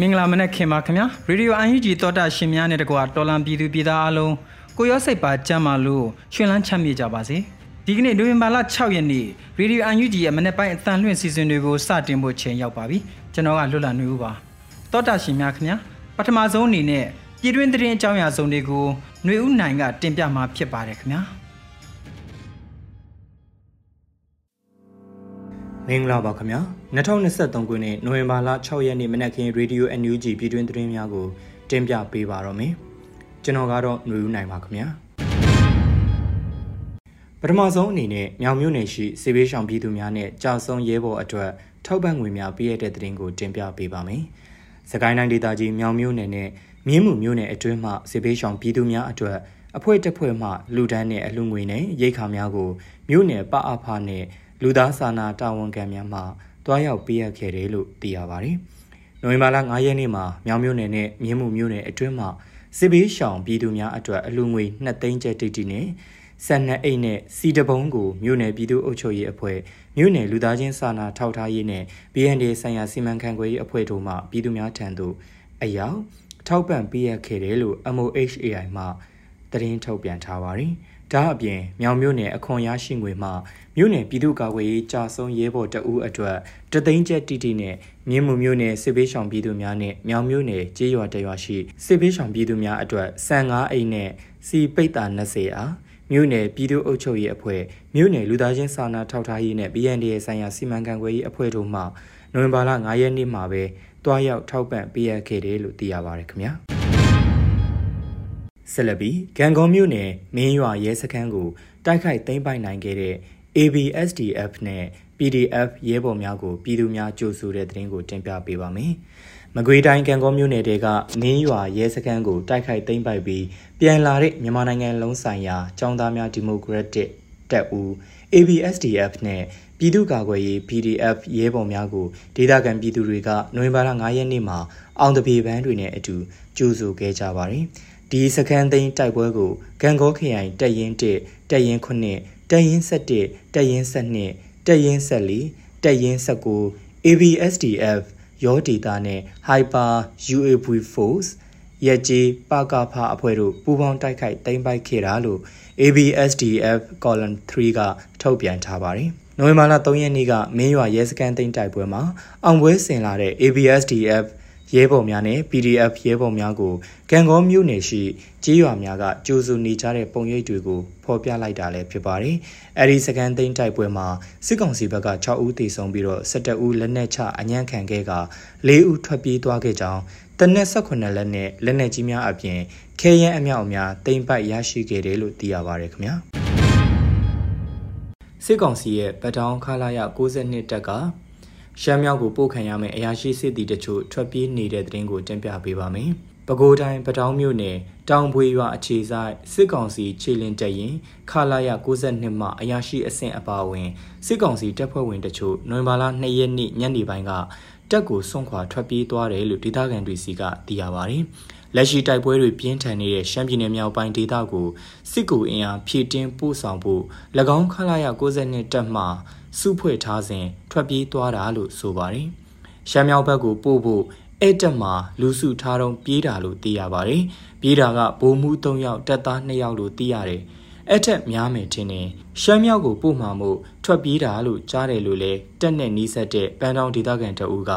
မင်္ဂလာမနက်ခင်ပါခင်ဗျာရေဒီယိုအန်ယူဂျီတောတာရှင်များနဲ့တကွာတော်လန်ပြည်သူပြည်သားအလုံးကိုရောစိတ်ပါကြမ်းပါလို့ရှင်လန်းချမ်းမြေ့ကြပါစေဒီကနေ့နိုဝင်ဘာလ6ရက်နေ့ရေဒီယိုအန်ယူဂျီရဲ့မနက်ပိုင်းအတန်လွှင့်စီစဉ်တွေကိုစတင်ဖို့ချိန်ရောက်ပါပြီကျွန်တော်ကလွတ်လပ်နေဦးပါတောတာရှင်များခင်ဗျာပထမဆုံးအနေနဲ့ပြည်တွင်းသတင်းအကြောင်းအရာစုံတွေကိုຫນွေဦးနိုင်ကတင်ပြမှာဖြစ်ပါတယ်ခင်ဗျာ မင်္ဂလာပါခင်ဗျာ2023ခုနှစ်နိုဝင်ဘာလ6ရက်နေ့မနက်ခင်းရေဒီယို NUG ပြည်တွင်းသတင်းများကိုတင်ပြပေးပါတော့မယ်ကျွန်တော်ကတော့ຫນွေဦးနိုင်ပါခင်ဗျာပထမဆုံးအနေနဲ့မြောင်မြို့နယ်ရှိစေဘေးရှောင်ပြည်သူများနဲ့ကြာဆုံးရဲဘော်အတွက်ထောက်ပံ့ငွေများပေးရတဲ့သတင်းကိုတင်ပြပေးပါမယ်စကိုင်းတိုင်းဒေသကြီးမြောင်မြို့နယ်နဲ့မြင်းမှုမြို့နယ်အတွင်းမှစေဘေးရှောင်ပြည်သူများအတွက်အဖွဲ့တစ်ဖွဲ့မှလူဒန်းနဲ့အလှငွေနဲ့ရိတ်ခါများကိုမြို့နယ်ပအဖနဲ့ လူသားစာနာတာဝန်ခံများမှတွားရောက်ပေးရခဲ့တယ်လို့သိရပါတယ်။နိုဝင်ဘာလ9ရက်နေ့မှာမြောင်မြို့နယ်နဲ့မြင်းမှုမြို့နယ်အတွင်းမှာစစ်ဘေးရှောင်ပြည်သူများအတွက်အလူငွေ2သိန်းကျပ်တိတိနဲ့ဆန်နှစ်အိတ်နဲ့စီတပုံးကိုမြို့နယ်ပြည်သူ့အုပ်ချုပ်ရေးအဖွဲ့မြို့နယ်လူသားချင်းစာနာထောက်ထားရေးနဲ့ BND ဆိုင်ရာစီမံခန့်ခွဲရေးအဖွဲ့တို့မှပြည်သူများထံသို့အရောက်ထောက်ပံ့ပေးရခဲ့တယ်လို့ MOHAI မှသတင်းထုတ်ပြန်ထားပါတယ်။ ဒါအပြင်မြောင်မြို့နယ်အခွန်ရရှိငွေမှမြို့နယ်ပြည်သူ့ကာကွယ်ရေးကြာဆုံးရဲဘော်တအူးအတွက်တသိန်းကျပ်တိတိနဲ့မြင်းမှုမြို့နယ်စစ်ပေးဆောင်ပြည်သူများနဲ့မြောင်မြို့နယ်ကျေးရွာတရွာရှိစစ်ပေးဆောင်ပြည်သူများအတွက်စံ၅အိတ်နဲ့စီပိတ်တာ20အားမြို့နယ်ပြည်သူ့အုပ်ချုပ်ရေးအဖွဲ့မြို့နယ်လူသားချင်းစာနာထောက်ထားရေးနဲ့ BND ဆိုင်ရာစီမံခန့်ခွဲရေးအဖွဲ့တို့မှနိုဝင်ဘာလ9ရက်နေ့မှာပဲတွားရောက်ထောက်ပံ့ပေးရခဲ့တယ်လို့သိရပါတယ်ခင်ဗျာ ဆက်လက်ပြီးဂံကုံမြို့နယ်မင်းရွာရဲစခန်းကိုတိုက်ခိုက်သိမ်းပိုက်နိုင်ခဲ့တဲ့ ABSDF နဲ့ PDF ရဲဘော်များကိုပြည်သူများကြိုဆိုတဲ့သတင်းကိုတင်ပြပေးပါမယ်။မကွေးတိုင်းကံကောမြို့နယ်တဲကမင်းရွာရဲစခန်းကိုတိုက်ခိုက်သိမ်းပိုက်ပြီးပြန်လာတဲ့မြန်မာနိုင်ငံလုံးဆိုင်ရာចောင်းသားများဒီမိုကရက်တစ်တပ်ဦး ABSDF နဲ့ပြည်သူ့ကာကွယ်ရေး PDF ရဲဘော်များကိုဒေသခံပြည်သူတွေကနိုဝင်ဘာလ9ရက်နေ့မှာအောင်တပြေပန်းတွေနဲ့အတူကြိုဆိုခဲ့ကြပါတယ်။ ဒီစခန်းသိမ်းတိုက်ပွဲကိုကံကောခရိုင်တပ်ရင်း1တပ်ရင်း9တက်ရင်7တက်ရင်7တက်ရင်14တက်ရင်19 ABSDF ရောဒေတာနဲ့ Hyper UAV Force ရက်ကြီးပါကာဖာအဖွဲ့တို့ပူးပေါင်းတိုက်ခိုက်သိမ်းပိုက်ခဲ့တာလို့ ABSDF column 3ကထုတ်ပြန်ထားပါတယ်။နိုဝင်ဘာလ3ရက်နေ့ကမင်းရွာရဲစခန်းသိမ်းတိုက်ပွဲမှာအောင်ပွဲဆင်လာတဲ့ ABSDF ရဲဘော်များနဲ့ PDF ရဲဘော်များကိုကံကောမြို့နယ်ရှိကြေးရွာများကကြိုးစုနေကြတဲ့ပုံရိပ်တွေကိုဖော်ပြလိုက်တာလည်းဖြစ်ပါတယ်။အဲဒီစကန်သိန်းတိုက်ပွဲမှာစစ်ကောင်စီဘက်က6ဦးသေဆုံးပြီးတော့17ဦးလက်နက်ချအညံ့ခံခဲ့က4ဦးထွက်ပြေးသွားခဲ့ကြောင်းတနက်18လက်နဲ့လက်နက်ကြီးများအပြင်ခဲယမ်းအမြောက်အများတိမ့်ပိုက်ရရှိခဲ့တယ်လို့သိရပါတယ်ခင်ဗျာ။စစ်ကောင်စီရဲ့ဗတောင်းခလာရ62တက်က ရှမ်းမြောက်ကိုပို့ခံရမယ့်အရာရှိစစ်သည်တချို့ထွက်ပြေးနေတဲ့တဲ့တင်ကိုတင်ပြပေးပါမယ်။ပဲခူးတိုင်းပတောင်းမြို့နယ်တောင်ပွေရွာအခြေဆိုင်စစ်ကောင်စီခြေလင်းတက်ရင်ခလာရ62မှအရာရှိအဆင့်အပါဝင်စစ်ကောင်စီတပ်ဖွဲ့ဝင်တချို့နိုဝင်ဘာလ2ရက်နေ့ညနေပိုင်းကတက်ကိုစွန့်ခွာထွက်ပြေးသွားတယ်လို့ဒေသခံတွေစီကသိရပါတယ်။ လက်ရှိတိုက်ပွဲတွေပြင်းထန်နေတဲ့ရှမ်းပြည်နယ်မြောက်ပိုင်းဒေသကိုစစ်ကူအင်အားဖြည့်တင်းပို့ဆောင်ဖို့၎င်းခလာရ62တပ်မှစုဖွဲ့ထားစဉ်ထွက်ပြေးသွားတာလို့ဆိုပါတယ်။ရှမ်းမြောက်ဘက်ကိုပို့ဖို့အဲ့တက်မှာလူစုထားတော့ပြေးတာလို့သိရပါတယ်။ပြေးတာကဗိုလ်မှူး3ယောက်တပ်သား2ယောက်လို့သိရတယ်။အဲ့ထက်များမယ်ထင်တယ်ရှမ်းမြောက်ကိုပို့မှမှုထွက်ပြေးတာလို့ကြားတယ်လို့လဲတက်နဲ့နီးစပ်တဲ့ပန်းတောင်ဒေသခံတအူးက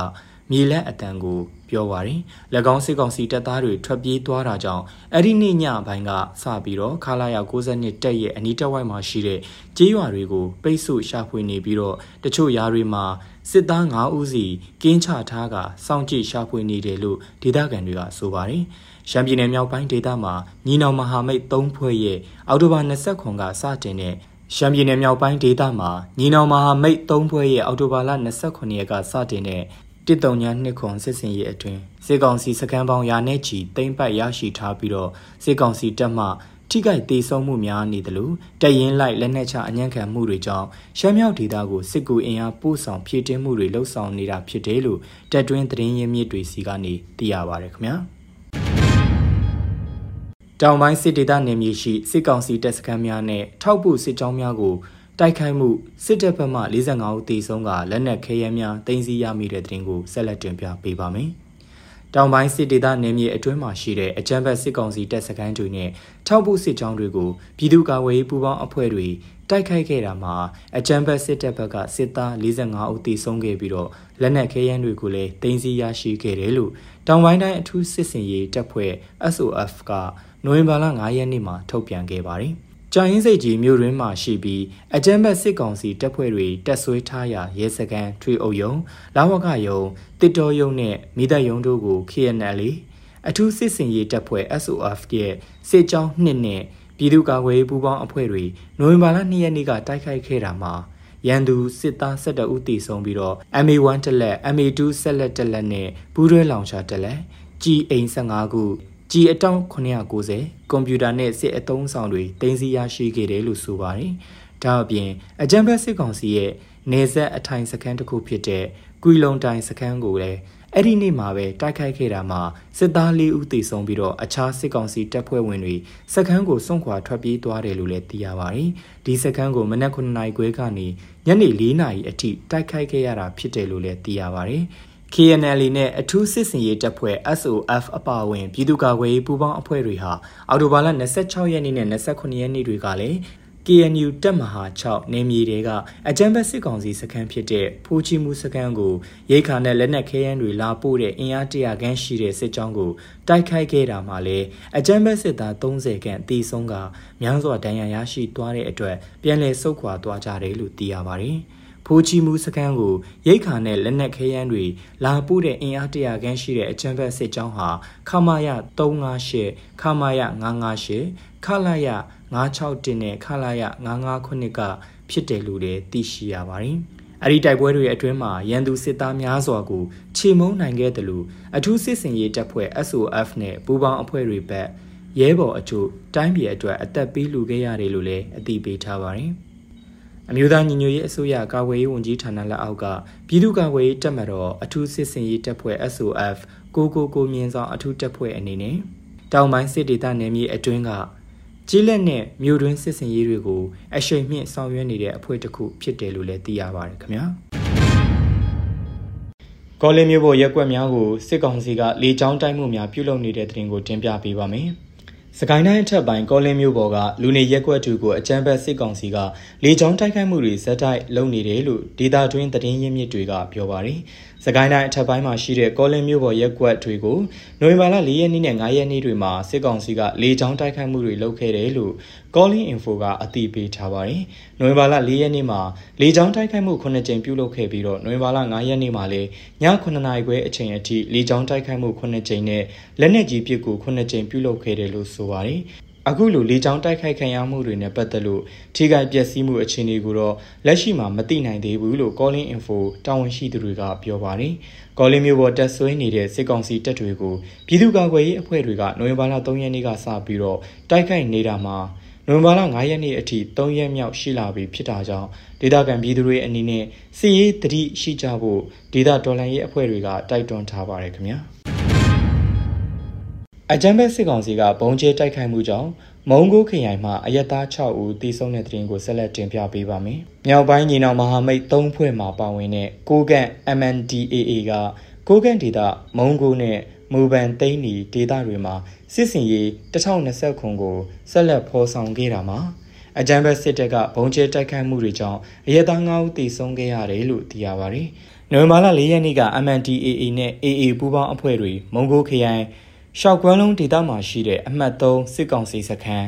မြေလက်အတန်ကိုပြောပါတယ်။၎င်းစစ်ကောင်စီတပ်သားတွေထွက်ပြေးသွားတာကြောင့်အဲ့ဒီနေ့ညပိုင်းကစပြီးတော့ခလာရ62တက်ရဲ့အနီးတစ်ဝိုက်မှာရှိတဲ့ကျေးရွာတွေကိုပိတ်ဆို့ရှာဖွေနေပြီးတော့တချို့ယားတွေမှာစစ်သား9ဦးစီကင်းချထားကစောင့်ကြည့်ရှာဖွေနေတယ်လို့ဒေသခံတွေကဆိုပါတယ်။ရှမ်းပြည်နယ်မြောက်ပိုင်းဒေသမှာညီနောင်မဟာမိတ်၃ဖွဲ့ရဲ့အောက်တိုဘာ29ကစတင်တဲ့ရှမ်းပြည်နယ်မြောက်ပိုင်းဒေသမှာညီနောင်မဟာမိတ်၃ဖွဲ့ရဲ့အောက်တိုဘာလ29ရက်ကစတင်တဲ့ တစ်တုံညာနှစ်ခွန်စစ်စင်ရေးအတွင်းစစ်ကောင်စီစခန်းပေါင်းရာနဲ့ချီတိမ့်ပတ်ရရှိထားပြီးတော့စစ်ကောင်စီတပ်မှထိခိုက်ဒေဆုံးမှုများနေတယ်လို့တရင်လိုက်လက်နက်ချအညံ့ခံမှုတွေကြောင့်ရှမ်းမြောက်ဒေသကိုစစ်ကူအင်အားပို့ဆောင်ဖြည့်တင်းမှုတွေလှုပ်ဆောင်နေတာဖြစ်တယ်လို့တက်တွင်းသတင်းရင်းမြစ်တွေစီကနေသိရပါရခင်ဗျာတောင်ပိုင်းစစ်ဒေသနယ်မြေရှိစစ်ကောင်စီတပ်စခန်းများနဲ့ထောက်ပို့စစ်ကြောင်းများကို တိုက်ခိုက်မှုစစ်တပ်ဘက်မှ45ဦးသေဆုံးကလက်နက်ခဲယမ်းများတင်စီရမိတဲ့တဲ့တင်ကိုဆက်လက်တင်ပြပေးပါမယ်။တောင်ပိုင်းစစ်ဒေသနယ်မြေအတွင်းမှာရှိတဲ့အကြမ်းဖက်စစ်ကောင်စီတပ်စခန်းတွေနဲ့ထောက်ပို့စစ်ကြောင်းတွေကိုပြည်သူ့ကာကွယ်ရေးပူးပေါင်းအဖွဲ့တွေတိုက်ခိုက်ခဲ့တာမှာအကြမ်းဖက်စစ်တပ်ဘက်ကစစ်သား45ဦးသေဆုံးခဲ့ပြီးတော့လက်နက်ခဲယမ်းတွေကိုလည်းတင်စီရရှိခဲ့တယ်လို့တောင်ပိုင်းတိုင်းအထူးစစ်စင်ရေးတပ်ဖွဲ့ SOF ကနိုဝင်ဘာလ9ရက်နေ့မှာထုတ်ပြန်ခဲ့ပါတယ်။ ကြာရင်စိတ်ကြီးမြို့ရင်းမှာရှိပြီးအကြမ်းဖက်စစ်ကောင်စီတပ်ဖွဲ့တွေတက်ဆွဲထားရာရဲစခန်းထွေအုပ်ယုံလာဝကယုံတစ်တော်ယုံနဲ့မိသက်ယုံတို့ကို KNL အထူးစစ်စင်ရေးတပ်ဖွဲ့ SOF ရဲ့စစ်ကြောင်းနှစ်နဲ့ပြည်သူ့ကာကွယ်ရေးပူးပေါင်းအဖွဲ့တွေနိုဝင်ဘာလ2ရက်နေ့ကတိုက်ခိုက်ခဲ့တာမှာရန်သူစစ်သား12ဦးသေဆုံးပြီးတော့ MA1 တက်လက် MA2 ဆက်လက်တက်လက်နဲ့ဘူးရွဲလောင်ချာတက်လက်ကြီးအိမ်15ခု ကြီးအတောင်း990 ကွန်ပျူတာနဲ့စစ်အသုံးဆောင်တွေတင်စီရရှိခဲ့တယ်လို့ဆိုပါတယ်။ဒါအပြင်အကြံဖက်စစ်ကောင်စီရဲ့နေဆက်အထိုင်စခန်းတစ်ခုဖြစ်တဲ့ကွီလုံတိုင်စခန်းကိုလည်းအဲ့ဒီနေ့မှာပဲတိုက်ခိုက်ခဲ့တာမှာစစ်သား၄ဦးသေဆုံးပြီးတော့အခြားစစ်ကောင်စီတပ်ဖွဲ့ဝင်တွေစခန်းကိုစွန့်ခွာထွက်ပြေးသွားတယ်လို့လည်းသိရပါတယ်။ဒီစခန်းကိုမနက်9:00နာရီခွဲကနေညနေ4:00နာရီအထိတိုက်ခိုက်ခဲ့ရတာဖြစ်တယ်လို့လည်းသိရပါတယ်။ KNL နဲ့အထူးစစ်စင်ရေးတပ်ဖွဲ့ SOF အပါအဝင်ပြည်သူ့ကာကွယ်ရေးပူးပေါင်းအဖွဲ့တွေဟာအော်တိုဘာလ26ရက်နေ့နဲ့29ရက်နေ့တွေကလည်း KNU တပ်မဟာ6နေမြေတွေကအကြမ်းဖက်စစ်ကောင်စီစခန်းဖြစ်တဲ့ဖိုးချီမှုစခန်းကိုရိခါနဲ့လက်နက်ခဲယမ်းတွေလာပို့တဲ့အင်အားတရာခန့်ရှိတဲ့စစ်ကြောင်းကိုတိုက်ခိုက်ခဲ့တာမှာလည်းအကြမ်းဖက်စစ်သား30ခန့်တေဆုံးကများစွာဒဏ်ရာရရှိသွားတဲ့အတွက်ပြန်လည်ဆုတ်ခွာသွားကြတယ်လို့သိရပါတယ်။ ဖိုးချီမှုစခန်းကိုရိတ်ခါနဲ့လက်နက်ခဲယမ်းတွေလာပို့တဲ့အင်အားတရာခန့်ရှိတဲ့အချမ်းဘတ်စစ်ကြောင်းဟာခမာယ358ခမာယ958ခလာယ961နဲ့ခလာယ959ကဖြစ်တယ်လို့လည်းသိရှိရပါတယ်။အဲ့ဒီတိုက်ပွဲတွေအတွင်းမှာရန်သူစစ်သားများစွာကိုခြေမုံနိုင်ခဲ့တယ်လို့အထူးစစ်စင်ရေးတပ်ဖွဲ့ SOF နဲ့ပူးပေါင်းအဖွဲ့တွေဘက်ရဲဘော်အချို့တိုင်းပြည်အတွက်အသက်ပေးလူခဲ့ရတယ်လို့လည်းအသိပေးထားပါတယ်။ အမျိုးသားညီညွတ်ရေးအစိုးရကာကွယ်ရေးဝန်ကြီးဌာနလက်အောက်ကပြည်သူ့ကာကွယ်ရေးတပ်မတော်အထူးစစ်စင်ရေးတပ်ဖွဲ့ SOF ကိုကိုကိုမြင့်ဆောင်အထူးတပ်ဖွဲ့အနေနဲ့တောင်ပိုင်းစစ်ဒေသနယ်မြေအတွင်းကကြီးလက်နဲ့မြို့တွင်းစစ်စင်ရေးတွေကိုအရှိန်မြင့်ဆောင်ရွက်နေတဲ့အဖွဲ့တစ်ခုဖြစ်တယ်လို့လည်းသိရပါတယ်ခင်ဗျာကောလင်းမြို့ပေါ်ရက်ွက်များကိုစစ်ကောင်စီကလေကြောင်းတိုက်မှုများပြုလုပ်နေတဲ့တဲ့တင်ကိုတင်ပြပေးပါမယ်။ စကိုင်းတိုင်းအထက်ပိုင်းကောလင်းမြို့ပေါ်ကလူနေရက်ွက်တူကိုအကြမ်းဖက်စစ်ကောင်စီကလေကြောင်းတိုက်ခိုက်မှုတွေဇက်တိုက်လုပ်နေတယ်လို့ဒေတာတွင်းသတင်းရင်းမြစ်တွေကပြောပါတယ်။စကိုင်းတိုင်းအထက်ပိုင်းမှာရှိတဲ့ကောလင်းမြို့ပေါ်ရက်ွက်တွေကိုနိုဝင်ဘာလ၄ရက်နေ့နဲ့၅ရက်နေ့တွေမှာစစ်ကောင်စီကလေကြောင်းတိုက်ခိုက်မှုတွေလုပ်ခဲ့တယ်လို့ Calling Info ကအသိပေးထားပါတယ်။နိုဝင်ဘာလ၄ရက်နေ့မှာလေကြောင်းတိုက်ခိုက်မှု9ကြိမ်ပြုလုပ်ခဲ့ပြီးတော့နိုဝင်ဘာလ9ရက်နေ့မှာလည်းည9နာရီခွဲအချိန်အထိလေကြောင်းတိုက်ခိုက်မှု9ကြိမ်နဲ့လက်နက်ကြီးပစ်ကူ9ကြိမ်ပြုလုပ်ခဲ့တယ်လို့ဆိုပါတယ်။ အခုလိုလေကြောင်းတိုက်ခိုက်ခံရမှုတွေနဲ့ပတ်သက်လို့ထိခိုက်ပျက်စီးမှုအခြေအနေကိုတော့လက်ရှိမှာမသိနိုင်သေးဘူးလို့ Calling Info တာဝန်ရှိသူတွေကပြောပါတယ်။ Calling မျိုးပေါ်တက်ဆွဲနေတဲ့စစ်ကောင်စီတပ်တွေကိုပြည်သူ့ကာကွယ်ရေးအဖွဲ့တွေကနိုဝင်ဘာလ3ရက်နေ့ကစပြီးတော့တိုက်ခိုက်နေတာမှာနိုဝင်ဘာလ9ရက်နေ့အထိ3ရက်မြောက်ရှိလာပြီဖြစ်တာကြောင့်ဒေသခံပြည်သူတွေအနေနဲ့စီရေးတတိရှိကြဖို့ဒေသတော်လှန်ရေးအဖွဲ့တွေကတိုက်တွန်းထားပါတယ်ခင်ဗျာ အကြမ်းဖက်စစ်ကောင်စီကဘုံကျဲတိုက်ခိုက်မှုကြောင့်မုံကိုခရိုင်မှာအရက်သား6ဦးတိဆုံးတဲ့တဲ့ရင်ကိုဆက်လက်တင်ပြပေးပါမယ်။မြောက်ပိုင်းညီနောင်မဟာမိတ်3ဖွဲ့မှာပါဝင်တဲ့ကိုကန့် MNDAA ကကိုကန့်ဒေသမုံကိုနဲ့မူပန်သိန်းနီဒေသတွေမှာစစ်စင်ရေး1029ကိုဆက်လက်ဖော်ဆောင်ခဲ့တာမှာအကြမ်းဖက်စစ်တပ်ကဘုံကျဲတိုက်ခိုက်မှုတွေကြောင့်အရဲသား9ဦးသေဆုံးခဲ့ရတယ်လို့သိရပါတယ်။နိုဝင်ဘာလ4ရက်နေ့က MNDAA နဲ့ AA ပူးပေါင်းအဖွဲ့တွေမုံကိုခရိုင် ရှောက်ကွမ်းလုံးဒေသမှာရှိတဲ့အမှတ်3စစ်ကောင်စီစခန်း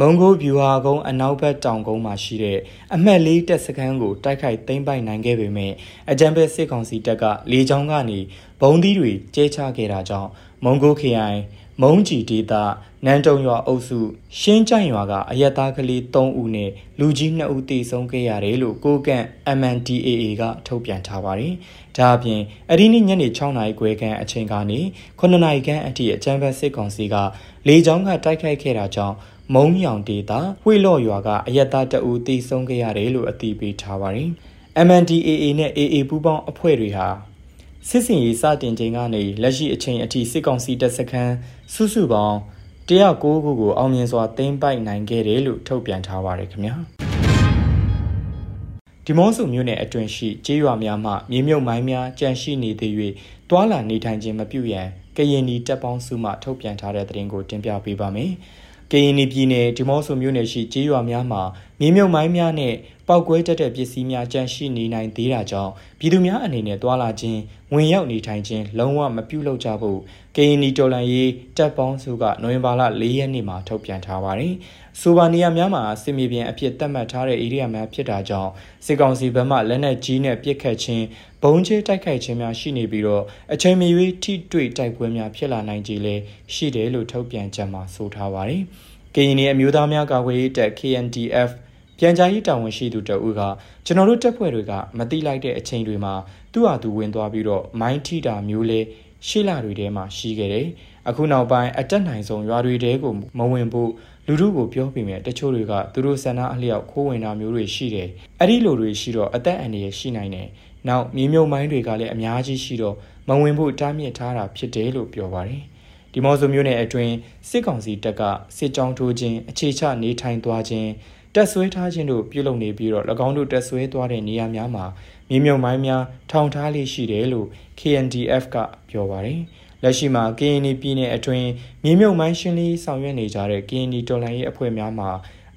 မုံကိုဗျူဟာကုန်းအနောက်ဘက်တောင်ကုန်းမှာရှိတဲ့အမှတ်၄တပ်စခန်းကိုတိုက်ခိုက်သိမ်းပိုက်နိုင်ခဲ့ပေမဲ့အကြံဖက်စစ်ကောင်စီတပ်ကလေကြောင်းကနေဘုံသီးတွေကျဲချခဲ့တာကြောင့်မုံကိုခရိုင် မုံကြီးဒေသနန်းတုံရွာအုပ်စုရှင်းကြိုင်ရွာကအရက်သားကလေး3ဦးနဲ့လူကြီး2ဦးသေဆုံးခဲ့ရတယ်လို့ကိုကန့် MNDAA ကထုတ်ပြန်ထားပါတယ်။ဒါအပြင်အဒီနေ့ညနေ6နာရီခွဲခန့်အချိန်ကနေ9နာရီခန့်အထိအကြမ်းဖက်စစ်ကောင်စီကလေကြောင်းကတိုက်ခိုက်ခဲ့တာကြောင့်မုံမြောင်ဒေသဝှေလော့ရွာကအရက်သားတအူသေဆုံးခဲ့ရတယ်လို့အသိပေးထားပါတယ်။ MNDAA နဲ့ AA ပူးပေါင်းအဖွဲ့တွေဟာ စစ်စင်ရေးစတင်ချိန်ကနေလက်ရှိအချိန်အထိစစ်ကောင်စီတပ်စခန်းစုစုပေါင်း109ခုကိုအောင်မြင်စွာသိမ်းပိုက်နိုင်ခဲ့တယ်လို့ထုတ်ပြန်ထားပါတယ်ခင်ဗျာဒီမော့ဆိုမြို့နယ်အတွင်းရှိကျေးရွာများမှမြေမြုပ်မိုင်းများကြန့်ရှိနေသေး၍တွာလာနေထိုင်ခြင်းမပြုရန်ကရင်နီတပ်ပေါင်းစုမှထုတ်ပြန်ထားတဲ့သတင်းကိုတင်ပြပေးပါမယ်။ကရင်ပြည်နယ်ဒီမော့ဆိုမြို့နယ်ရှိကျေးရွာများမှာ မြေမြုပ်မိုင်းများနဲ့ပောက်ကွဲတတ်တဲ့ပစ္စည်းများကြန့်ရှိနေနိုင်သေးတာကြောင့်ပြည်သူများအနေနဲ့တွာလာခြင်းဝင်ရောက်နေထိုင်ခြင်းလုံးဝမပြုလုပ်ကြဖို့ကရင်နီတော်လန်ရေးတပ်ပေါင်းစုကနိုဝင်ဘာလ၄ရက်နေ့မှာထုတ်ပြန်ထားပါတယ်။ဆိုပါနေရာများမှာစစ်မြေပြင်အဖြစ်သတ်မှတ်ထားတဲ့ဧရိယာများဖြစ်တာကြောင့်စစ်ကောင်စီဘက်မှလက်နက်ကြီးနဲ့ပစ်ခတ်ခြင်းဘုံကျဲတိုက်ခိုက်ခြင်းများရှိနေပြီးတော့အချိန်မရွေးထိတွေ့တိုက်ပွဲများဖြစ်လာနိုင်ကြလေရှိတယ်လို့ထုတ်ပြန်ချက်မှာဆိုထားပါတယ်။ကရင်နီအမျိုးသားများကာကွယ်ရေးတပ် KNDF ပြန်ကြားရေးတာဝန်ရှိသူတအုပ်ကကျွန်တော်တို့တပ်ဖွဲ့တွေကမတိလိုက်တဲ့အချိန်တွေမှာသူ့ဟာသူဝင်သွားပြီးတော့မိုင်းထိတာမျိုးလဲရှေ့လာတွေထဲမှာရှိခဲ့တယ်။အခုနောက်ပိုင်းအတက်နိုင်ဆုံးရွာတွေတဲကိုမဝင်ဖို့လူထုကိုပြောပြမယ်တချို့တွေကသူတို့ဆန္ဒအလျောက်ခိုးဝင်တာမျိုးတွေရှိတယ်။အဲ့ဒီလိုတွေရှိတော့အသက်အန္တရာယ်ရှိနိုင်တယ်။နောက်မြေမြုပ်မိုင်းတွေကလည်းအများကြီးရှိတော့မဝင်ဖို့တားမြစ်ထားတာဖြစ်တယ်လို့ပြောပါတယ်။ဒီမော်ဆိုမျိုးနယ်အတွင်းစစ်ကောင်စီတပ်ကစစ်ကြောင်းထိုးခြင်းအခြေချနေထိုင်သွားခြင်း တက်ဆွဲထားခြင်းတို့ပြုလုပ်နေပြီးတော့၎င်းတို့တက်ဆွဲသွားတဲ့နေရာများမှာမြေမြုပ်မိုင်းများထောင်ထားလေးရှိတယ်လို့ KNDF ကပြောပါတယ်။လက်ရှိမှာ KNI ပြည်နယ်အတွင်းမြေမြုပ်မိုင်းရှင်းလင်းဆောင်ရွက်နေကြတဲ့ KNI တော်လှန်ရေးအဖွဲ့များမှာ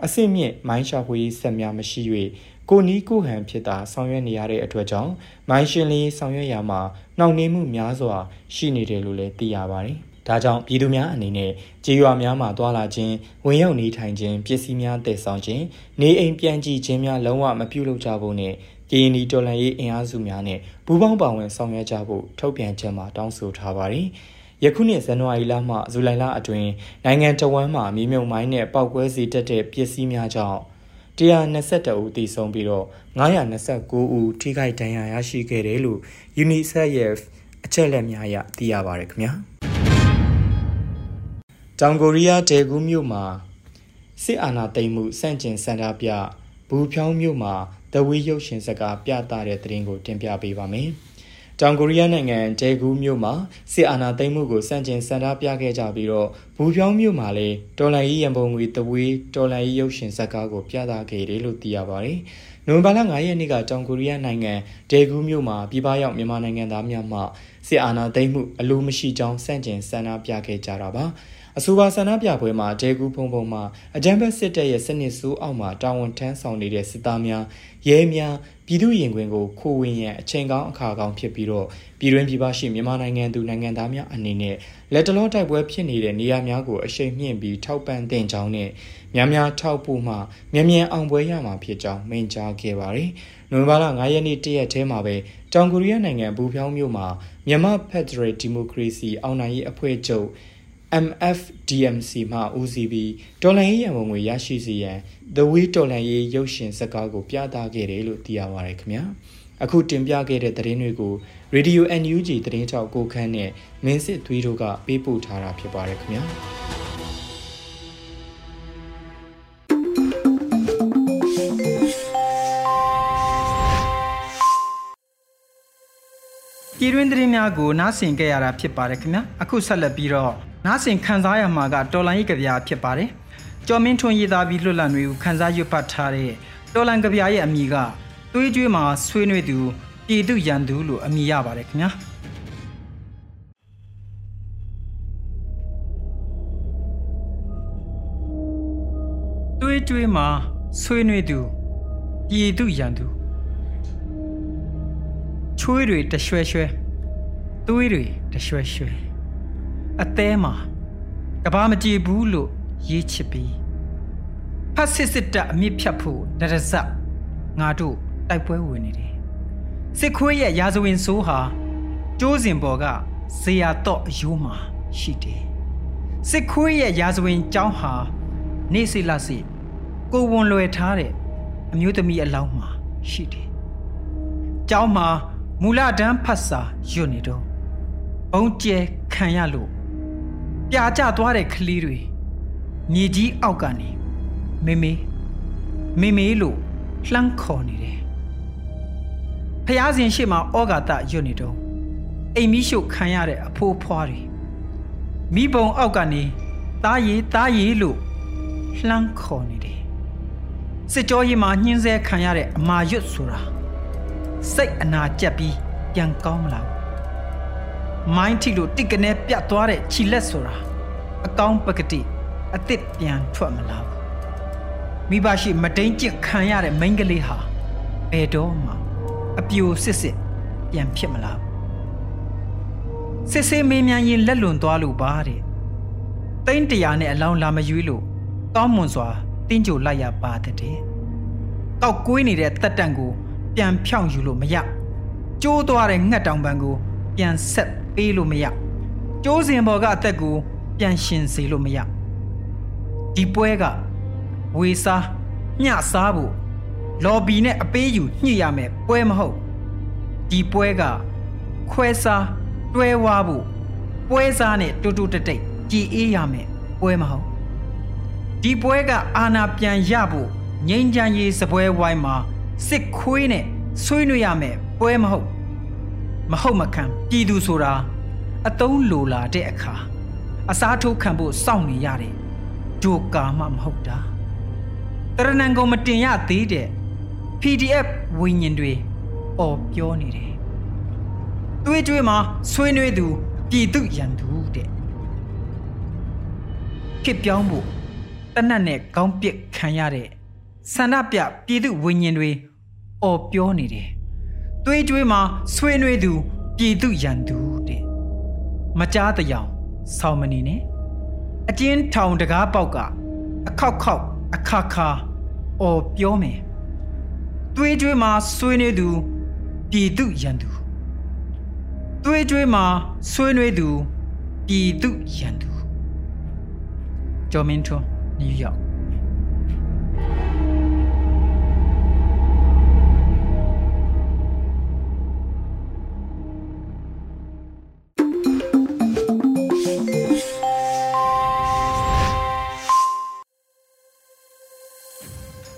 အစစ်မြင့်မိုင်းရှာဖွေရေးဆက်များမရှိ၍ကိုနီးကိုဟန်ဖြစ်တာဆောင်ရွက်နေရတဲ့အတွက်ကြောင့်မိုင်းရှင်းလင်းဆောင်ရွက်ရမှာနှောင့်နှေးမှုများစွာရှိနေတယ်လို့လည်းသိရပါတယ်။ ဒါကြောင့်ပြည်သူများအနေနဲ့ကြေးရွာများမှာတွာလာခြင်းဝင်ရောက်နေထိုင်ခြင်းပစ္စည်းများတည်ဆောင်ခြင်းနေအိမ်ပြန်ကြည့်ခြင်းများလုံးဝမပြုလုပ်ကြဖို့နဲ့ကရင်ဒီတော်လန်ရေးအင်အားစုများနဲ့ပူးပေါင်းပါဝင်ဆောင်ရွက်ကြဖို့ထုတ်ပြန်ချက်မှာတောင်းဆိုထားပါတယ်။ယခုနှစ်ဇန်နဝါရီလမှဇူလိုင်လအတွင်းနိုင်ငံတော်ဝန်မှမြေမြုံမိုင်းနဲ့ပောက်ကွဲစေတတ်တဲ့ပစ္စည်းများကြောင့်122ဦးသေဆုံးပြီးတော့929ဦးထိခိုက်ဒဏ်ရာရရှိခဲ့တယ်လို့ UNICEF အချက်အလက်များအရသိရပါတယ်ခင်ဗျာ။ တောင်ကိုရီးယားဒေဂူးမြို့မှာစစ်အာဏာသိမ်းမှုစန့်ကျင်စန္ဒပြဘူးဖြောင်းမြို့မှာတဝီရုပ်ရှင်စကားပြသတဲ့သတင်းကိုတင်ပြပေးပါမယ်။တောင်ကိုရီးယားနိုင်ငံဒေဂူးမြို့မှာစစ်အာဏာသိမ်းမှုကိုစန့်ကျင်ဆန္ဒပြခဲ့ကြပြီးတော့ဘူးဖြောင်းမြို့မှာလည်းတော်လန်ကြီးရန်ပုံငွေတဝီတော်လန်ကြီးရုပ်ရှင်စကားကိုပြသခဲ့တယ်လို့သိရပါတယ်။နိုဝင်ဘာလ9ရက်နေ့ကတောင်ကိုရီးယားနိုင်ငံဒေဂူးမြို့မှာပြည်ပရောက်မြန်မာနိုင်ငံသားများမှစစ်အာဏာသိမ်းမှုအလိုမရှိကြောင်းစန့်ကျင်ဆန္ဒပြခဲ့ကြတာပါ။ အဆိုပါဆန္ဒပြပွဲမှာဒေကူဖုံဖုံမှာအကြမ်းဖက်စစ်တပ်ရဲ့စနစ်ဆိုးအောက်မှာတာဝန်ထမ်းဆောင်နေတဲ့စစ်သားများရဲများပြည်သူရင်ခွင်ကိုခိုဝင်ရန်အချိန်ကောင်းအခါကောင်းဖြစ်ပြီးတော့ပြည်တွင်းပြည်ပရှိမြန်မာနိုင်ငံသူနိုင်ငံသားများအနေနဲ့လက်တလောတိုက်ပွဲဖြစ်နေတဲ့နေရာများကိုအရှိန်မြင့်ပြီးထောက်ပံ့တင်ကြောင်းနဲ့များများထောက်ပို့မှမြန်မြန်အောင်ပွဲရမှာဖြစ်ကြောင်းမိန့်ကြားခဲ့ပါတယ်။နိုဝင်ဘာလ9ရက်နေ့တရက်ထဲမှာပဲတောင်ကိုရီးယားနိုင်ငံဘူဖြောင်းမြို့မှာမြန်မာဖက်ဒရယ်ဒီမိုကရေစီအောင်နိုင်ရေးအဖွဲ့ချုပ် MFDMC မှဦးစီးပြီးတော်လှန်ရေးရန်ပုံငွေရရှိစေရန် The Way တော်လှန်ရေးရုပ်ရှင်ဇာတ်ကားကို ပြသခဲ့တယ်လို့သိရပါတယ်ခင်ဗျာအခုတင်ပြခဲ့တဲ့သတင်းတွေကို Radio NUG သတင်းထောက်ကိုခန်းနဲ့မင်းစစ်သွေးတို့ကပေးပို့ထားတာဖြစ်ပါတယ်ခင်ဗျာပြည်တွင်းသတင်းများကိုနားဆင်ကြရတာဖြစ်ပါတယ်ခင်ဗျာအခုဆက်လက်ပြီးတော့ နားဆင်ခန်းစားရမှာကတော်လန်ရေးကြပြဖြစ်ပါတယ်ကျော်မင်းထွန်းရေးသားပြီးလွတ်လပ်နေကိုခန်းစားရွတ်ဖတ်ထားတဲ့တော်လန်ကြပြရဲ့အမည်ကသွေးကြွေးမှာဆွေးနွေးသူပြည်သူရန်သူလို့အမည်ရပါတယ်ခင်ဗျာသွေးကြွေးမှာဆွေးနွေးသူပြည်သူရန်သူချွေးတွေတရွှဲရွှဲသွေးတွေတရွှဲရွှဲ အသေးမှာကဘာမကြည့်ဘူးလို့ရေးချစ်ပြီးဖတ်စစ်စစ်တပ်အမြင့်ဖြတ်ဖို့ဒရဇက်ငါတို့တိုက်ပွဲဝင်နေတယ်စစ်ခွေးရဲ့ရာဇဝင်ဆိုးဟာကျိုးစင်ပေါ်ကဇေယတော့အယိုးမှာရှိတယ်စစ်ခွေးရဲ့ရာဇဝင်ကျောင်းဟာနေစိလစိကိုဝန်လွယ်ထားတဲ့အမျိုးသမီးအလောင်းမှာရှိတယ်ကျောင်းမှာမူလတန်းဖတ်စာရွတ်နေတော့ဘုံကျဲခံရလို့ ပြာကျသွားတဲ့ကလေးတွေမြေကြီးအောက်ကနေမေမေမေမေလို့လှမ်းခေါ်နေတယ်ဖျားစဉ်ရှိမှဩဃာတရွတ်နေတော့အိမ်မီးရှို့ခံရတဲ့အဖိုးဖွားတွေမိဘုံအောက်ကနေတားရီတားရီလို့လှမ်းခေါ်နေတယ်စစ်ကြောရေးမှာညှင်းဆဲခံရတဲ့အမာရွတ်ဆိုတာစိတ်အနာကျက်ပြီးပြန်ကောင်းမလား မိုင်းထီလို့တိတ်ကနေပြတ်သွားတဲ့ခြိလက်ဆိုတာအကောင်းပကတိအစ်စ်ပြန်ထွက်မလားမိဘရှိမတိန်ကျင့်ခံရတဲ့မိန်းကလေးဟာဘယ်တော့မှအပြိုစစ်စစ်ပြန်ဖြစ်မလားစစ်စစ်မေးမြန်းရင်လက်လွန်သွားလို့ပါတဲ့တိန်းတရာနဲ့အလောင်းလာမရွေးလို့ကောင်းမွန်စွာတင်းကြိုလိုက်ရပါတဲ့ကောက်ကွေးနေတဲ့တက်တန့်ကိုပြန်ဖြောင်းယူလို့မရကျိုးသွားတဲ့ငှက်တောင်ပံကို ပြန်ဆက်ပေးလို့မရကျိုးစင်ဘော်ကအသက်ကိုပြန်ရှင်စေလို့မရဒီပွဲကဝေစားညစားဖို့လော်ဘီနဲ့အပေးယူညှိရမယ်ပွဲမဟုတ်ဒီပွဲကခွဲစားတွဲဝါဖို့ပွဲစားနဲ့တူတူတိတ်တိတ်ကြည်အေးရမယ်ပွဲမဟုတ်ဒီပွဲကအာနာပြန်ရဖို့ငိမ့်ချမ်းရေးစပွဲဝိုင်းမှာစစ်ခွေးနဲ့ဆွေးနွေးရမယ်ပွဲမဟုတ် မဟုတ်မခံပြည်သူဆိုတာအတုံးလိုလာတဲ့အခါအစားထိုးခံဖို့စောင့်နေရတဲ့ဂျိုကာမှမဟုတ်တာတရဏံကိုမတင်ရသေးတဲ့ PDF ဝိညာဉ်တွေအော်ပြောနေတယ်တွေးကြွေးမှာဆွေးနွေးသူပြည်သူရန်သူတဲ့ဖြစ်ပြောင်းဖို့တနတ်နဲ့ကောင်းပစ်ခံရတဲ့ဆန္ဒပြပြည်သူဝိညာဉ်တွေအော်ပြောနေတယ် တွေးကြွေးမှာဆွေးနွေးသူပြည်သူရန်သူတဲ့မကြားတယောင်ဆောင်းမနေနဲ့အကျဉ်းထောင်တကားပေါက်ကအခောက်ခောက်အခါခါအော်ပြောမယ်တွေးကြွေးမှာဆွေးနွေးသူပြည်သူရန်သူတွေးကြွေးမှာဆွေးနွေးသူပြည်သူရန်သူကျော်မင်းထွန်းနယူးယောက်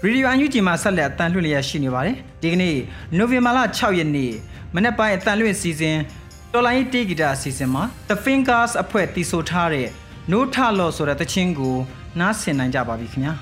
ရီဒီယိုအန်ယူဂျီမှာဆက်လက်အတန်လွှင့်လျက်ရှိနေပါတယ်ဒီကနေ့နိုဝင်ဘာလ6ရက်နေ့မနေ့ပိုင်းအတန်လွှင့်စီစဉ်တော်လိုင်းတေးဂီတာအစီအစဉ်မှာ The Fingers အဖွဲ့တည်ဆိုထားတဲ့ No Talo ဆိုတဲ့သချင်းကိုနားဆင်နိုင်ကြပါပြီခင်ဗျာ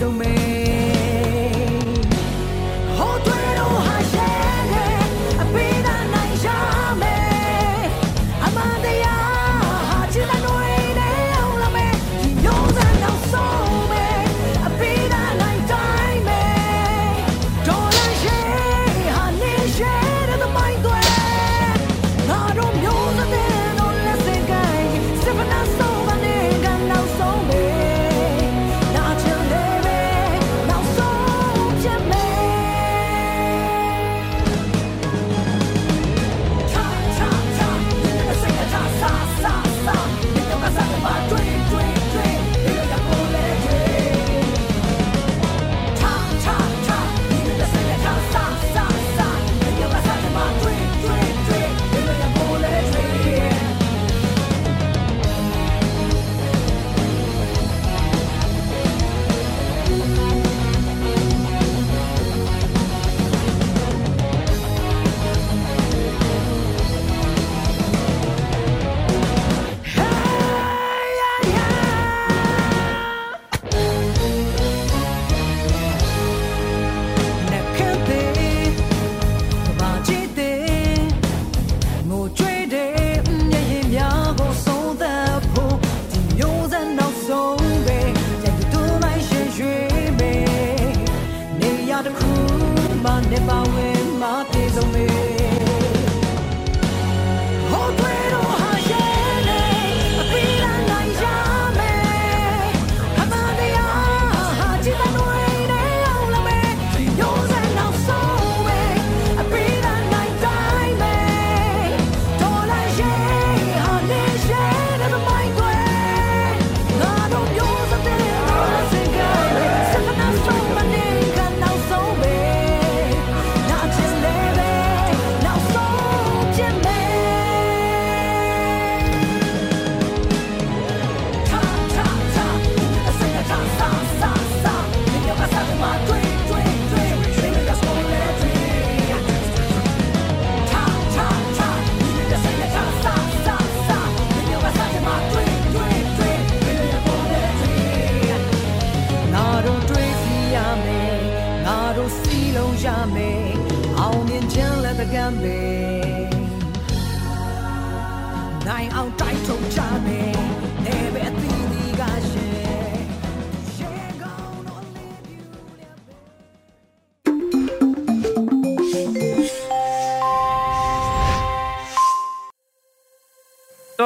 don't make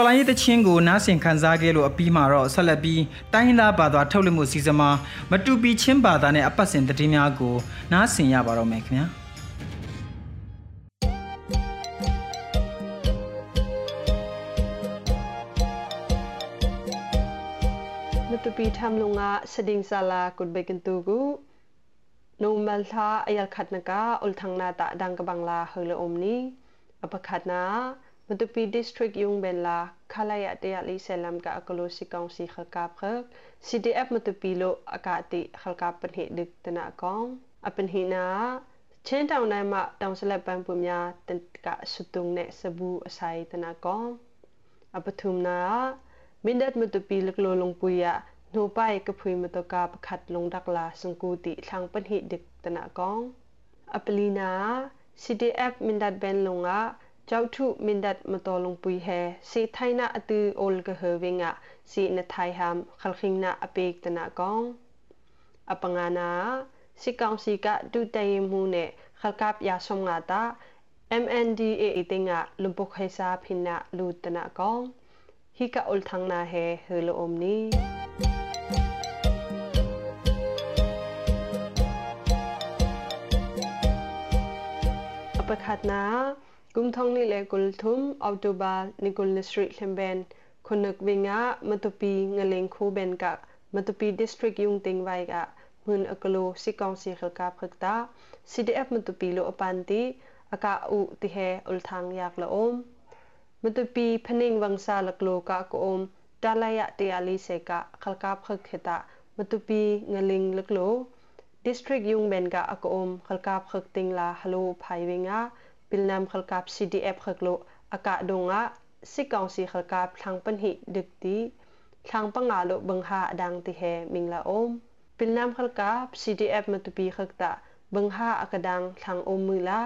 တော်လိုင်းရေးတချင်းကိုနားဆင်ခံစားခဲ့လို့အပြီးမှာတော့ဆက်လက်ပြီးတိုင်းရင်းသားဘာသာထုတ်လွှင့်မှုစီစဉ်မှာမတူပီချင်းဘာသာနဲ့အပတ်စဉ်သတင်းများကိုနားဆင်ရပါတော့မယ်ခင်ဗျာမတူပီထမ်လုံငါစဒင်းဆလာကုတ်ဘေကန်တူကူနိုမလသာအယလခတ်နကအုလ်ထန်းနာတာဒန်ကဘန်လာဟလအုံနီအပခတ်နာ Metupi district yung benla khalaya te ali selam ka akolo si kaung si khalka phak CDF metupi lo akati khalka panhi dik tana kong apan hina ချင်းတောင်တိုင်းမှာတောင်စလက်ပန်းပွများတကဆုတုံနဲ့စဘူးအဆိုင်တနာကောအပထုမနာမင်းဒတ်မတူပီလကလိုလုံပူရနိုပိုင်ကဖွေမတကပခတ်လုံဒကလာစံကူတီလှန်ပန်ဟိဒစ်တနာကောအပလီနာ CDF မင်းဒတ်ဘန်လုံငါ ကြောက်ထုမင်ဒတ်မတော်လုံပွီဟဲစီထိုင်နာအတူအိုလကဟဝင်းငါစီနထိုင်ဟမ်ခလခင်းနာအပေကတနာကောင်အပငါနာစီကောင်စီကဒုတေမှုနဲ့ခလကပ်ယာဆုံငါတာ MNDA တင်ငါလုံပုခေစာဖိနာလူတနာကောင်ဟီကအုလ်ထန်းနာဟဲဟလိုအုံနီအပခတ်နာ กุมทองนี่เลกุลทุมออโตบานิกุลนิสริเลมเบนคนนึกวิงะมตุปีงเลงคูเบนกะมตุปีดิสทริกยุงติงไวกะมืนอกโลสิกองสีขลกาพฤกตา CDF มตุปีโลอปันติอากาอุติเฮอุลทางยากละอมมตุปีพนิงวังซาลกโลกะกอมดาลายะติอาลีเซกะขลกาพฤกเฮตามตุปีงลิงลกโล district yung ben ga akom khalkap khak ting la halo phai winga pilnam khalkap CDF khaklo aka donga sikang si khalkap thang pan hi dikti thang panga lo bangha dang ti he mingla om pilnam khalkap CDF matupi khakta bangha akadang thang om mula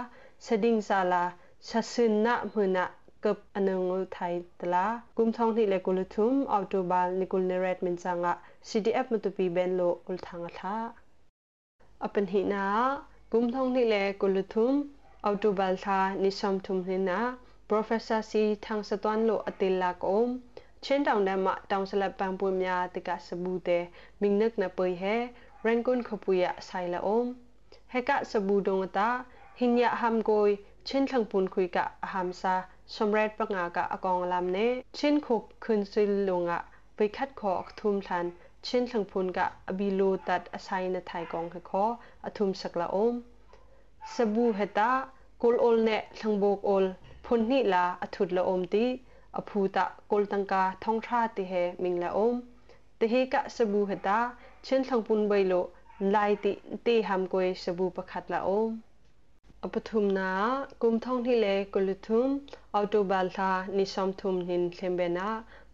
sading sala sasin na muna กับอันนึงไทยตลากุมทองที่เลกุลทุมออโตบาลนิกุลเนเรตมินจังะ CDF มตุปีเบนโลอุลทางะทาอปันหินากุมทองที่เลกุลทุม Autobal tha ni som thum hina Professor Si thang satwan lo atilla kom chen taung da ma taung salap pang pu mya tika sabu te mingnak na poi he rankun khopuya saila om heka sabu dong ta hinya ham goi chen thang pun khui ka ham sa somret panga ka akong lam ne chen khop khun sil longa ไปคัดขอทุมทันเช่นทังพุนกะอบิโลตัดอาศัยในไทยกองขออทุมสักละอมสบูเฮตา kol ol ne thangbok ol phun ni la athut la om ti aphu ta kol tangka thong tha ti he ming la om te he ka sabu hata chen thangpun bai lo lai ti te ham koi sabu pakhat la om အပထုမနာကုမ်ထုံဟိလေကုလထုမ်အော်တိုဘလသာနိဆမ်ထုမ်နင်လင်ဘေနာ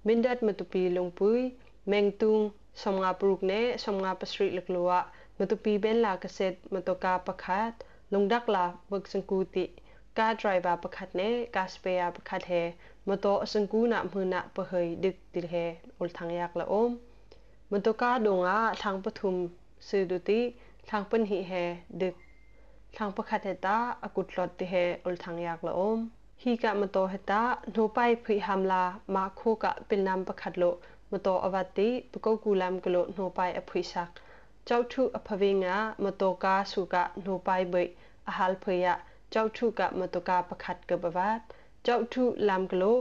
မင်ဒတ်မတူပီလုံပူမင်တုံဆမ်ငါပရုကနေဆမ်ငါပစရိလကလောမတူပီဘဲလာကဆက်မတကာပခတ် ลกุลทุมออโตบาลทานิซอมทุมหินเคมเบนามินดัดมตุปีลงปุยเมงตุงสมงาปรุกเนสมงาปสริลกลัวมตุปีเบนลากเกษตรมตุกาประคัด lungdak la wak sangku ti ka driver pakhat ne ka spare pakhat he moto sangku na mhuna pahoi dik til he ul thang yak la om moto ka donga thang pathum se du ti thang pan hi he dik ทางประคัดเฮตาอกุดลอดติเฮอุลทางยากละอมฮีกะมโตเฮตาโนไปพุยฮัมลามาโคกะเป็นนำประคัดโลมโตอวัติปกกูลามกโลโนไปอพุยสักเจ้าทุอภเวงามโตกาสุก ကျောက်ထုအဖဝေငါမတောကာစုကနိုပိုင်ဘိအဟလ်ဖေယကျောက်ထုကမတောကာပခတ်ကဘဝတ်ကျောက်ထုလမ်ကလို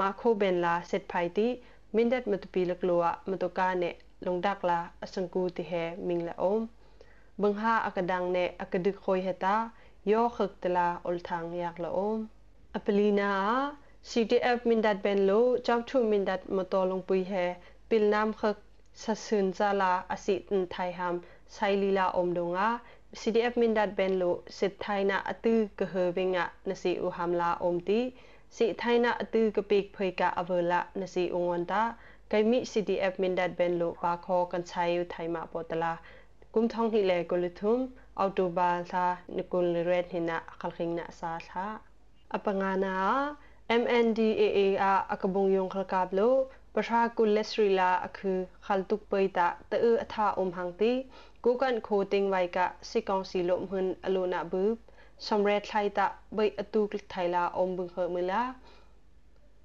မာခိုဘန်လာစစ်ဖိုင်တီမင်ဒတ်မတူပီလကလိုဝမတောကာနဲ့လုံဒက်လာအစံကူတီဟဲမင်လာအုံးဘင်ဟာအကဒန်းနဲ့အကဒိခွိဟတာယောခက်တလာအုလ်ထန်းရက်လာအုံးအပလီနာ CTF မင်ဒတ်ဘန်လိုကျောက်ထုမင်ဒတ်မတော်လုံပွီဟဲပီလ်နမ်ခက် sasun zala asit n thai ham sailila omdonga CDF min dat ben lo sit thaina atu ke hewinga nasi u hamla omti si thaina atu ke pik phoika avela nasi ungonta kaimi CDF min dat ben lo pa kho kan chayu thaima potala kum thong hi le kuluthum autobal tha nikul red hina akhalkhingna sa tha apangana MNDAA a akabung yong khalkablo ပရာကုလစရီလာအခုခလတုပိတာတေအထာအုံဟန်တီကုကန်ခိုတင်းဝိုင်ကစီကောင်စီလုံဟွန်းအလိုနာဘူစမ်ရက်ထိုင်တာဘိအတုကထိုင်လာအုံဘခမလာ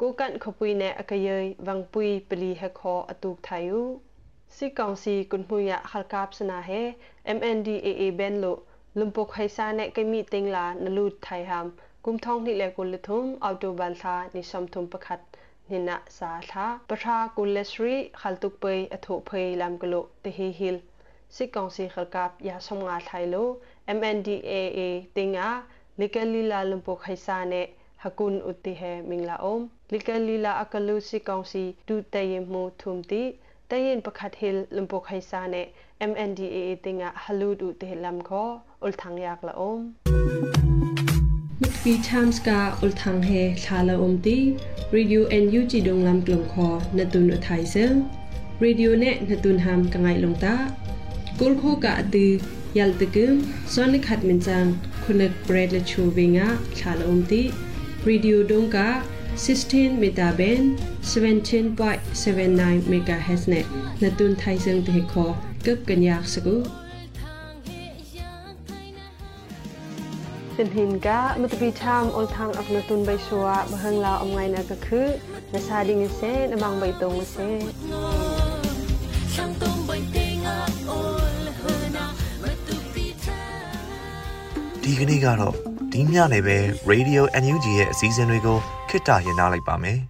ကုကန်ခပွိနေအကယေဝန်ပွိပလီဟခောအတုထိုင်ယူစီကောင်စီကွန်မှုရခလကပ်စနာဟဲ MNDAA ဘန်လို့လုံပုတ်ခိုင်စာနဲ့ကိမိတင်းလာနလူထိုင်ဟမ်ကုမ်ထောင်းနိလေကုလထုံအော်တိုဘန်သာနိရှမ်ထုံပခတ် hina sa tha patha kulesri khaltuk pei atho phei lam glo te hi hil si kong si khalkap ya somnga thailo MNDAA tinga likali la lumpo khaisa ne hakun utti he mingla om likali la akalu si kong si tu tayin mu thumti tayin pakhat hil lumpo khaisa ne MNDAA tinga halu du te lam kho ul thang yak la om ปีทามสกาอุลทังเฮชาลาอมตีรีดิวเอ็นยูจีดงลำกลมคอนตุนอุทัยเซงรีดิวเนนตุนฮามกังไงลงตากุลโคกะตือยัลตะกึมซอนิขัดมินจังคุณกเบรดและชูวิงะชาลาอมตีรีดิวดงกะ16เมตาเบน17.79 เมกะเฮสเนนตุนไทยเซงเทคอกึบกันยากสกุ ป็นหินกะมุตปีชามอลทางอักนตุนใบชัวบะเฮงลาอมไงนะก็คือนาซาดิงเซนบางใบตรงเซဒီကနေ့ကတော့ဒီညနေပဲ Radio NUG ရဲ့အစည်းအဝေးတွေကိုခਿੱတရနာလိုက်ပါမယ်။